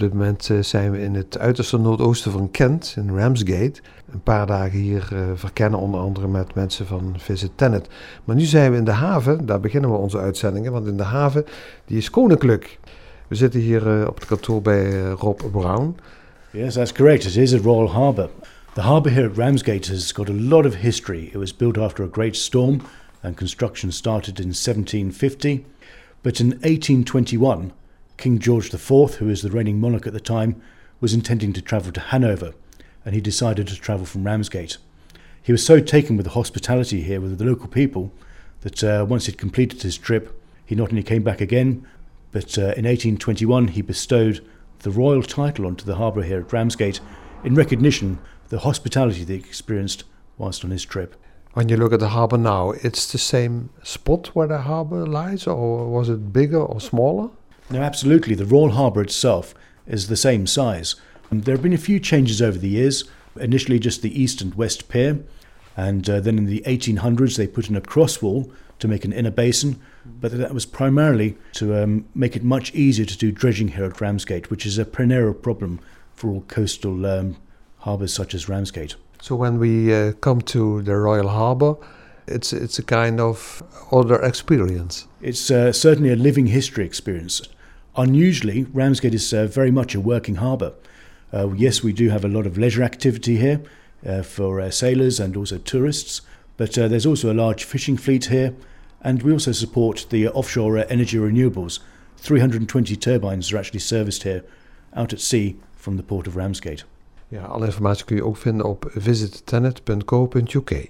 dit moment eh, zijn we in het uiterste noordoosten van Kent, in Ramsgate. Een paar dagen hier uh, verkennen, onder andere met mensen van Visit Tenet. Maar nu zijn we in de haven, daar beginnen we onze uitzendingen, want in de haven, die is koninklijk. We zitten hier uh, op het kantoor bij Rob Brown. Yes, that's correct. It is at Royal Harbour. The harbour here at Ramsgate has got a lot of history. It was built after a great storm and construction started in 1750. But in 1821, King George IV, who was the reigning monarch at the time, was intending to travel to Hanover, and he decided to travel from Ramsgate. He was so taken with the hospitality here with the local people that uh, once he'd completed his trip, he not only came back again, but uh, in 1821 he bestowed the royal title onto the harbour here at Ramsgate in recognition of the hospitality he experienced whilst on his trip. When you look at the harbour now, it's the same spot where the harbour lies, or was it bigger or smaller? No, absolutely. The Royal Harbour itself is the same size. Um, there have been a few changes over the years. Initially, just the east and west pier, and uh, then in the 1800s, they put in a cross wall to make an inner basin, but that was primarily to um, make it much easier to do dredging here at Ramsgate, which is a perennial problem for all coastal um, harbours such as Ramsgate. So, when we uh, come to the Royal Harbour, it's, it's a kind of other experience. It's uh, certainly a living history experience. Unusually, Ramsgate is uh, very much a working harbour. Uh, yes, we do have a lot of leisure activity here uh, for uh, sailors and also tourists, but uh, there's also a large fishing fleet here, and we also support the offshore energy renewables. 320 turbines are actually serviced here out at sea from the port of Ramsgate. Ja, alle informatie kun je ook vinden op visitthanet.co.uk.